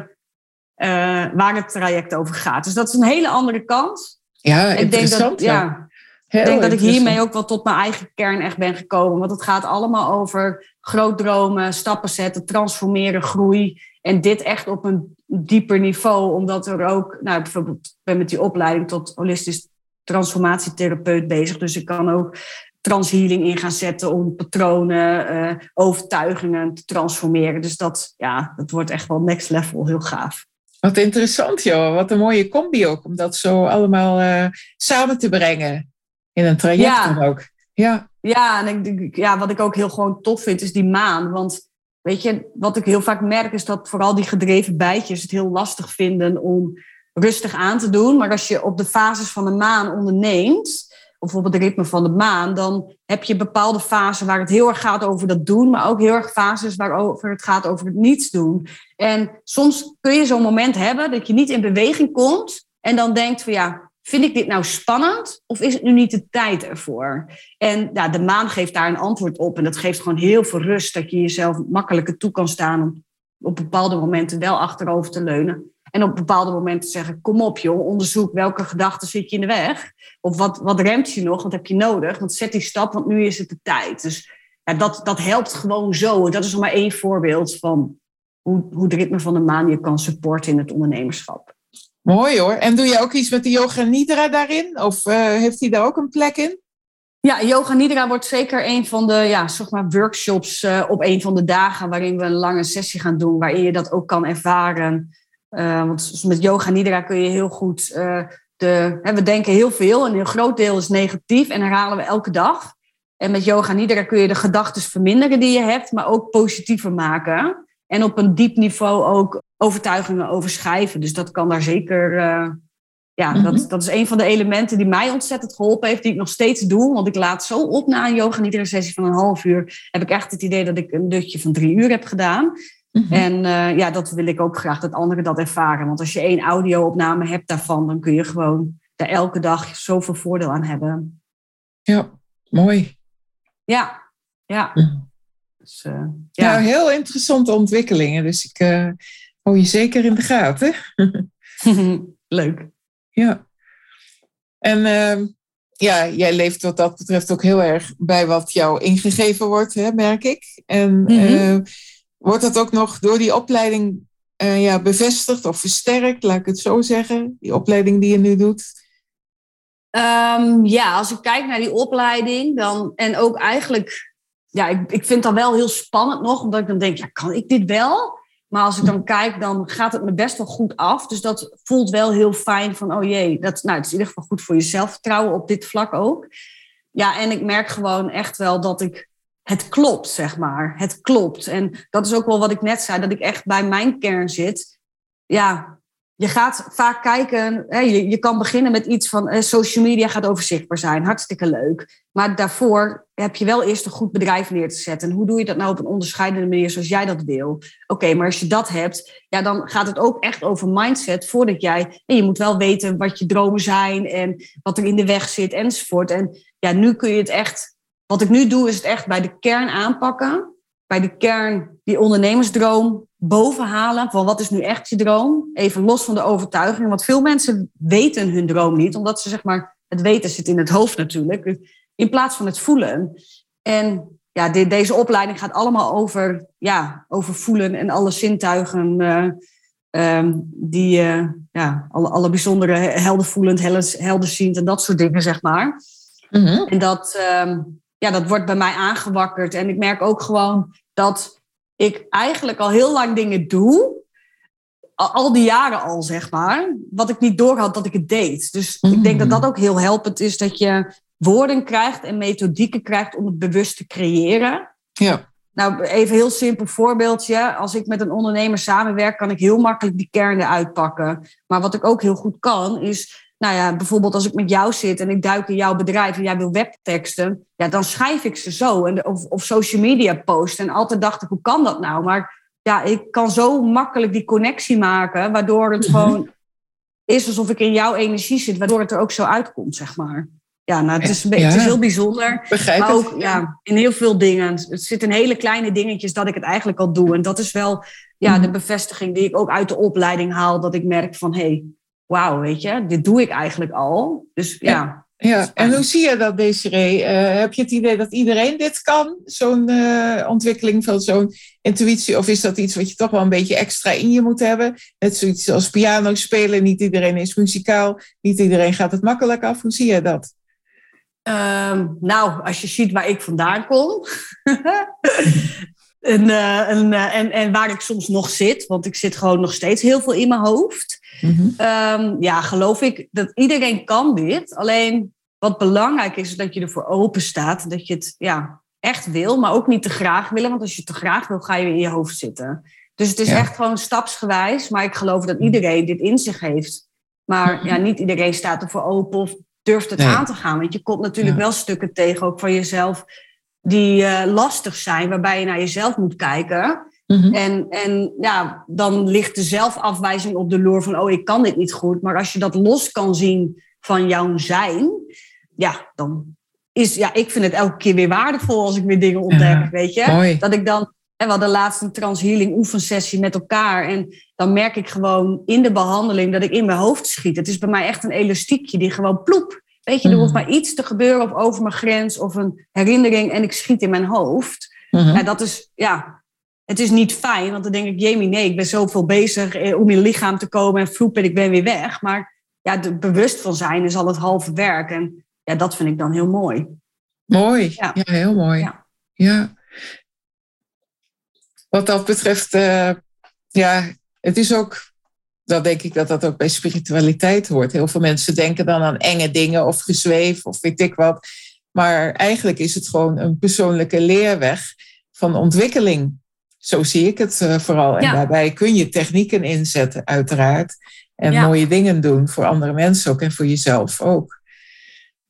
B: waar het traject over gaat. Dus dat is een hele andere kant.
A: Ja, ik interessant.
B: Denk dat, ja. ik denk dat ik hiermee ook wel tot mijn eigen kern echt ben gekomen. Want het gaat allemaal over groot dromen, stappen zetten, transformeren, groei. En dit echt op een dieper niveau, omdat er ook, nou bijvoorbeeld, ben met die opleiding tot holistisch transformatietherapeut bezig. Dus ik kan ook transhealing in gaan zetten om patronen, uh, overtuigingen te transformeren. Dus dat, ja, dat wordt echt wel next level, heel gaaf.
A: Wat interessant, joh. Wat een mooie combi ook, om dat zo allemaal uh, samen te brengen in een traject ja. dan ook. Ja,
B: ja en ik, ja, wat ik ook heel gewoon tof vind, is die maan. Want Weet je, wat ik heel vaak merk is dat vooral die gedreven bijtjes het heel lastig vinden om rustig aan te doen. Maar als je op de fases van de maan onderneemt, op het ritme van de maan, dan heb je bepaalde fasen waar het heel erg gaat over dat doen, maar ook heel erg fases waarover het gaat over het niets doen. En soms kun je zo'n moment hebben dat je niet in beweging komt en dan denkt van ja, vind ik dit nou spannend of is het nu niet de tijd ervoor? En ja, de maan geeft daar een antwoord op en dat geeft gewoon heel veel rust dat je jezelf makkelijker toe kan staan om op bepaalde momenten wel achterover te leunen. En op bepaalde momenten zeggen, kom op joh, onderzoek welke gedachten zit je in de weg. Of wat, wat remt je nog, wat heb je nodig? Want zet die stap, want nu is het de tijd. Dus ja, dat, dat helpt gewoon zo. Dat is nog maar één voorbeeld van hoe, hoe het ritme van de maan je kan supporten in het ondernemerschap.
A: Mooi hoor. En doe je ook iets met de yoga nidra daarin? Of uh, heeft hij daar ook een plek in?
B: Ja, yoga nidra wordt zeker een van de ja, zeg maar workshops uh, op een van de dagen waarin we een lange sessie gaan doen, waarin je dat ook kan ervaren. Uh, want met yoga nidra kun je heel goed de, hè, we denken heel veel, en een groot deel is negatief en herhalen we elke dag. En met yoga nidra kun je de gedachten verminderen die je hebt, maar ook positiever maken. En op een diep niveau ook overtuigingen overschrijven. Dus dat kan daar zeker. Uh, ja, dat, mhm. dat is een van de elementen die mij ontzettend geholpen heeft, die ik nog steeds doe. Want ik laat zo op na een yoga nidra sessie van een half uur. Heb ik echt het idee dat ik een dutje van drie uur heb gedaan. Mhm. En uh, ja, dat wil ik ook graag dat anderen dat ervaren. Want als je één audio-opname hebt daarvan, dan kun je gewoon daar elke dag zoveel voordeel aan hebben.
A: Ja, mooi.
B: Ja, ja.
A: Dus, uh, ja. Nou, heel interessante ontwikkelingen. Dus ik uh, hou je zeker in de gaten.
B: Leuk.
A: Ja. En uh, ja, jij leeft wat dat betreft ook heel erg bij wat jou ingegeven wordt, hè, merk ik. En
B: Mhm.
A: Wordt dat ook nog door die opleiding eh, ja, bevestigd of versterkt, laat ik het zo zeggen, die opleiding die je nu doet?
B: Ehm, ja, als ik kijk naar die opleiding, dan en ook eigenlijk, ja, ik, ik vind dat wel heel spannend nog, omdat ik dan denk, ja, kan ik dit wel? Maar als ik dan kijk, dan gaat het me best wel goed af. Dus dat voelt wel heel fijn van, oh jee, dat, nou, het is in ieder geval goed voor je zelfvertrouwen op dit vlak ook. Ja, en ik merk gewoon echt wel dat ik, het klopt, zeg maar. Het klopt. En dat is ook wel wat ik net zei, dat ik echt bij mijn kern zit. Ja, je gaat vaak kijken, hè, je, je kan beginnen met iets van eh, social media gaat over zichtbaar zijn, hartstikke leuk. Maar daarvoor heb je wel eerst een goed bedrijf neer te zetten. En hoe doe je dat nou op een onderscheidende manier zoals jij dat wil? Oké, maar als je dat hebt, ja, dan gaat het ook echt over mindset voordat jij, en je moet wel weten wat je dromen zijn en wat er in de weg zit enzovoort. En ja, nu kun je het echt, wat ik nu doe is het echt bij de kern aanpakken. Bij de kern die ondernemersdroom bovenhalen van wat is nu echt je droom. Even los van de overtuiging. Want veel mensen weten hun droom niet. Omdat ze zeg maar, het weten zit in het hoofd natuurlijk. In plaats van het voelen. En ja, de, deze opleiding gaat allemaal over, ja, over voelen en alle zintuigen. Uh, um, die, uh, ja, alle, alle bijzondere heldervoelend, helderziend en dat soort dingen, zeg maar. Mm -hmm. En dat, um, ja, dat wordt bij mij aangewakkerd. En ik merk ook gewoon dat ik eigenlijk al heel lang dingen doe. Al die jaren al, zeg maar. Wat ik niet doorhad dat ik het deed. Dus mm. ik denk dat dat ook heel helpend is. Dat je woorden krijgt en methodieken krijgt om het bewust te creëren.
A: Ja.
B: Nou, even een heel simpel voorbeeldje. Als ik met een ondernemer samenwerk, kan ik heel makkelijk die kernen uitpakken. Maar wat ik ook heel goed kan, is nou ja, bijvoorbeeld als ik met jou zit en ik duik in jouw bedrijf en jij wil webteksten, ja, dan schrijf ik ze zo. En, of, of social media posten. En altijd dacht ik, hoe kan dat nou? Maar ja, ik kan zo makkelijk die connectie maken, waardoor het gewoon is alsof ik in jouw energie zit, waardoor het er ook zo uitkomt, zeg maar. Ja, nou, het is, een beetje,
A: Ja.
B: het is heel bijzonder.
A: Begrijp
B: Maar
A: het.
B: ook ja, in heel veel dingen. Het zit in hele kleine dingetjes dat ik het eigenlijk al doe. En dat is wel ja,
A: Mhm.
B: de bevestiging die ik ook uit de opleiding haal. Dat ik merk van, hé, hey, wauw, weet je, dit doe ik eigenlijk al. Dus ja,
A: Ja, en hoe zie je dat, Desiree? Eh, heb je het idee dat iedereen dit kan? Zo'n eh, ontwikkeling van zo'n intuïtie? Of is dat iets wat je toch wel een beetje extra in je moet hebben? Net zoiets als piano spelen. Niet iedereen is muzikaal. Niet iedereen gaat het makkelijk af. Hoe zie je dat?
B: Ehm, nou, als je ziet waar ik vandaan kom. en, eh, en, eh, en, en waar ik soms nog zit. Want ik zit gewoon nog steeds heel veel in mijn hoofd.
A: Mhm.
B: Ehm, ja, geloof ik dat iedereen kan dit. Alleen wat belangrijk is, is dat je ervoor open staat. Dat je het ja, echt wil, maar ook niet te graag willen. Want als je het te graag wil, ga je weer in je hoofd zitten. Dus het is
A: Ja.
B: echt gewoon stapsgewijs. Maar ik geloof dat iedereen dit in zich heeft. Maar
A: Mhm.
B: ja, niet iedereen staat ervoor open of durft het
A: Nee.
B: aan te gaan. Want je komt natuurlijk
A: Ja.
B: wel stukken tegen, ook van jezelf, die eh, lastig zijn. Waarbij je naar jezelf moet kijken.
A: Mhm.
B: En, en ja, dan ligt de zelfafwijzing op de loer van, oh, ik kan dit niet goed. Maar als je dat los kan zien van jouw zijn, ja, dan is, ja, ik vind het elke keer weer waardevol als ik weer dingen ontdek,
A: Ja,
B: weet je.
A: Mooi.
B: Dat ik dan, en we hadden laatst een transhealing oefensessie met elkaar. En dan merk ik gewoon in de behandeling dat ik in mijn hoofd schiet. Het is bij mij echt een elastiekje die gewoon ploep. Weet je, er hoeft maar iets te gebeuren of over mijn grens of een herinnering en ik schiet in mijn hoofd.
A: Mhm.
B: Ja, dat is, ja, het is niet fijn, want dan denk ik, jemie, nee, ik ben zoveel bezig eh, om in lichaam te komen en vloep en ik ben weer weg. Maar ja, de bewust van zijn is al het halve werk. En ja, dat vind ik dan heel mooi.
A: Mooi.
B: Ja.
A: Ja, heel mooi.
B: Ja.
A: Ja. Wat dat betreft, eh, ja, het is ook, dat denk ik dat dat ook bij spiritualiteit hoort. Heel veel mensen denken dan aan enge dingen of gezweef of weet ik wat. Maar eigenlijk is het gewoon een persoonlijke leerweg van ontwikkeling. Zo zie ik het eh, vooral. En
B: Ja.
A: daarbij kun je technieken inzetten, uiteraard. En
B: Ja.
A: mooie dingen doen voor andere mensen ook en voor jezelf ook.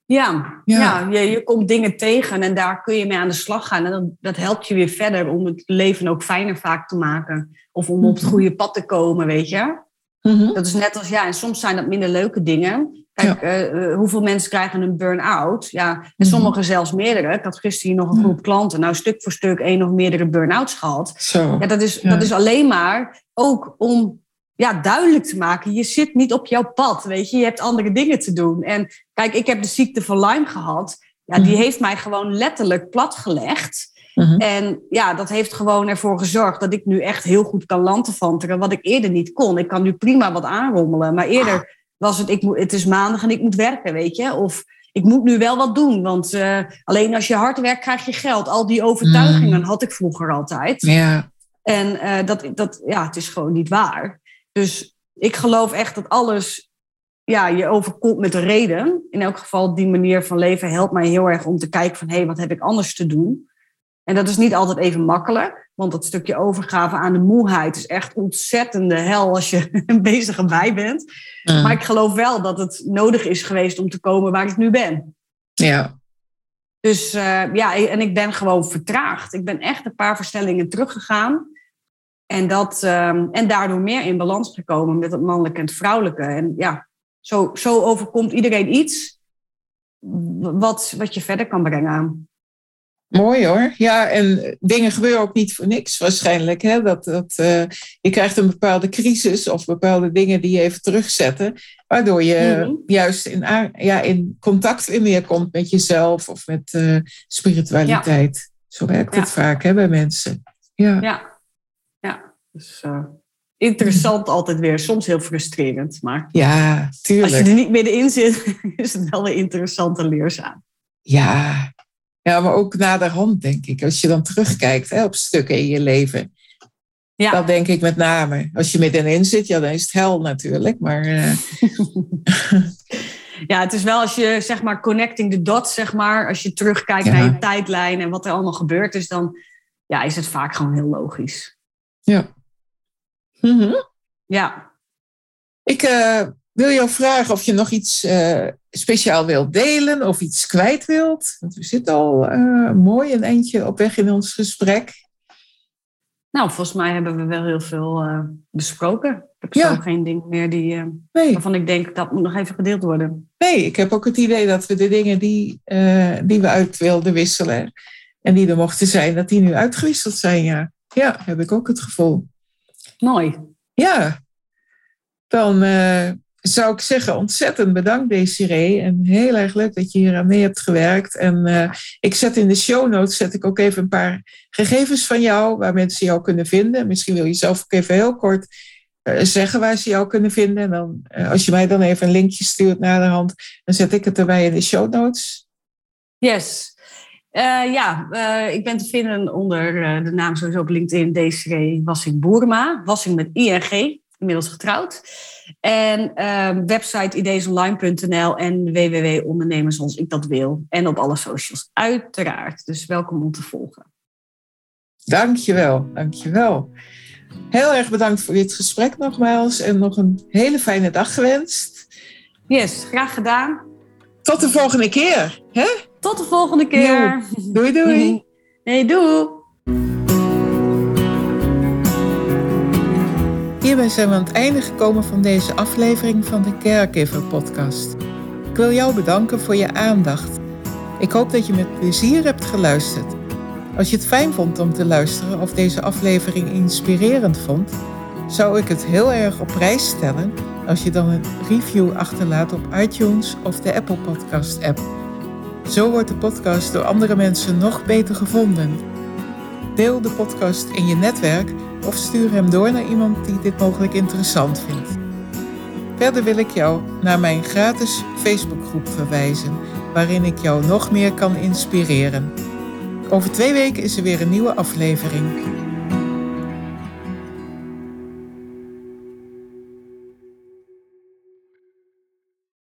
B: Ja,
A: Ja.
B: ja. je, je komt dingen tegen en daar kun je mee aan de slag gaan. En dat, dat helpt je weer verder om het leven ook fijner vaak te maken. Of om op het
A: Mhm.
B: goede pad te komen, weet je.
A: Mhm.
B: Dat is net als, ja, en soms zijn dat minder leuke dingen. Kijk, eh, eh, hoeveel mensen krijgen een burn-out? Ja, en
A: Mhm.
B: sommigen zelfs meerdere. Ik had gisteren hier nog een
A: Ja.
B: groep klanten. Nou, stuk voor stuk één of meerdere burn-outs gehad.
A: Zo.
B: Ja, dat is,
A: Ja.
B: dat is alleen maar ook om ja, duidelijk te maken. Je zit niet op jouw pad, weet je. Je hebt andere dingen te doen. En kijk, ik heb de ziekte van Lyme gehad. Ja, die
A: Mhm.
B: heeft mij gewoon letterlijk platgelegd.
A: Mhm.
B: En ja, dat heeft gewoon ervoor gezorgd dat ik nu echt heel goed kan lanterfanteren. Wat ik eerder niet kon. Ik kan nu prima wat aanrommelen. Maar eerder was het, ik moet, het is maandag en ik moet werken, weet je. Of ik moet nu wel wat doen. Want eh, alleen als je hard werkt, krijg je geld. Al die overtuigingen had ik vroeger altijd.
A: Ja,
B: En eh, dat, dat, ja, het is gewoon niet waar. Dus ik geloof echt dat alles ja, je overkomt met reden. In elk geval, die manier van leven helpt mij heel erg om te kijken van... hé, hey, wat heb ik anders te doen? En dat is niet altijd even makkelijk. Want dat stukje overgave aan de moeheid is echt ontzettende hel als je bezig erbij bent.
A: Mhm.
B: Maar ik geloof wel dat het nodig is geweest om te komen waar ik nu ben.
A: ja.
B: Dus eh, ja, en ik ben gewoon vertraagd. Ik ben echt een paar verstellingen teruggegaan. En, dat, ehm, en daardoor meer in balans gekomen met het mannelijke en het vrouwelijke. En ja, zo, zo overkomt iedereen iets wat, wat je verder kan brengen.
A: Mooi hoor. Ja, en dingen gebeuren ook niet voor niks waarschijnlijk. Hè? Dat, dat, eh, je krijgt een bepaalde crisis of bepaalde dingen die je even terugzetten. Waardoor je
B: Mhm.
A: juist in, ja, in contact weer meer komt met jezelf of met eh, spiritualiteit. Zo werkt het vaak hè, bij mensen. Ja.
B: Ja, ja. Dus eh, interessant altijd weer. Soms heel frustrerend. Maar
A: ja,
B: als je
A: tuurlijk.
B: er niet middenin zit, is het wel weer interessant en leerzaam.
A: Ja. Ja, maar ook naderhand denk ik. Als je dan terugkijkt hè, op stukken in je leven.
B: Ja.
A: Dat denk ik met name. Als je middenin zit, ja, dan is het hel natuurlijk. Maar eh,
B: Ja, het is wel als je zeg maar connecting the dots, zeg maar, als je terugkijkt
A: Ja.
B: naar je tijdlijn en wat er allemaal gebeurd is, dan ja, is het vaak gewoon heel logisch.
A: ja. Mhm.
B: Ja,
A: Ik eh, wil jou vragen of je nog iets eh, speciaal wilt delen of iets kwijt wilt. Want we zitten al eh, mooi een eindje op weg in ons gesprek.
B: nou, volgens mij hebben we wel heel veel eh, besproken. Ik heb
A: Ja.
B: zo geen ding meer die,
A: Nee,
B: waarvan ik denk dat moet nog even gedeeld worden.
A: nee, ik heb ook het idee dat we de dingen die, die we uit wilden wisselen en die er mochten zijn, dat die nu uitgewisseld zijn. Ja, ja heb ik ook het gevoel.
B: Mooi.
A: Ja, dan zou ik zeggen ontzettend bedankt Desiree. En heel erg leuk dat je hier aan mee hebt gewerkt. En eh, ik zet in de show notes zet ik ook even een paar gegevens van jou waar mensen jou kunnen vinden. Misschien wil je zelf ook even heel kort eh, zeggen waar ze jou kunnen vinden. En dan, eh, als je mij dan even een linkje stuurt naar de hand, dan zet ik het erbij in de show notes.
B: Yes. Ja, ik ben te vinden onder de naam sowieso op LinkedIn, Desiree Wassing Boerma. Wassing met ING, inmiddels getrouwd. En ehm, website ideesonline.nl en www.ondernemers zoals ik dat wil. En op alle socials, uiteraard. Dus welkom om te volgen.
A: Dankjewel, dankjewel. Heel erg bedankt voor dit gesprek nogmaals en nog een hele fijne dag gewenst.
B: Yes, graag gedaan.
A: Tot de volgende keer. Hè?
B: Tot de volgende keer.
A: Doei doei.
B: Hey, doei.
A: Hierbij zijn we aan het einde gekomen van deze aflevering van de Caregiver podcast. Ik wil jou bedanken voor je aandacht. Ik hoop dat je met plezier hebt geluisterd. Als je het fijn vond om te luisteren of deze aflevering inspirerend vond, zou ik het heel erg op prijs stellen als je dan een review achterlaat op iTunes of de Apple Podcast app. Zo wordt de podcast door andere mensen nog beter gevonden. Deel de podcast in je netwerk of stuur hem door naar iemand die dit mogelijk interessant vindt. Verder wil ik jou naar mijn gratis Facebookgroep verwijzen, waarin ik jou nog meer kan inspireren. Over twee weken is er weer een nieuwe aflevering.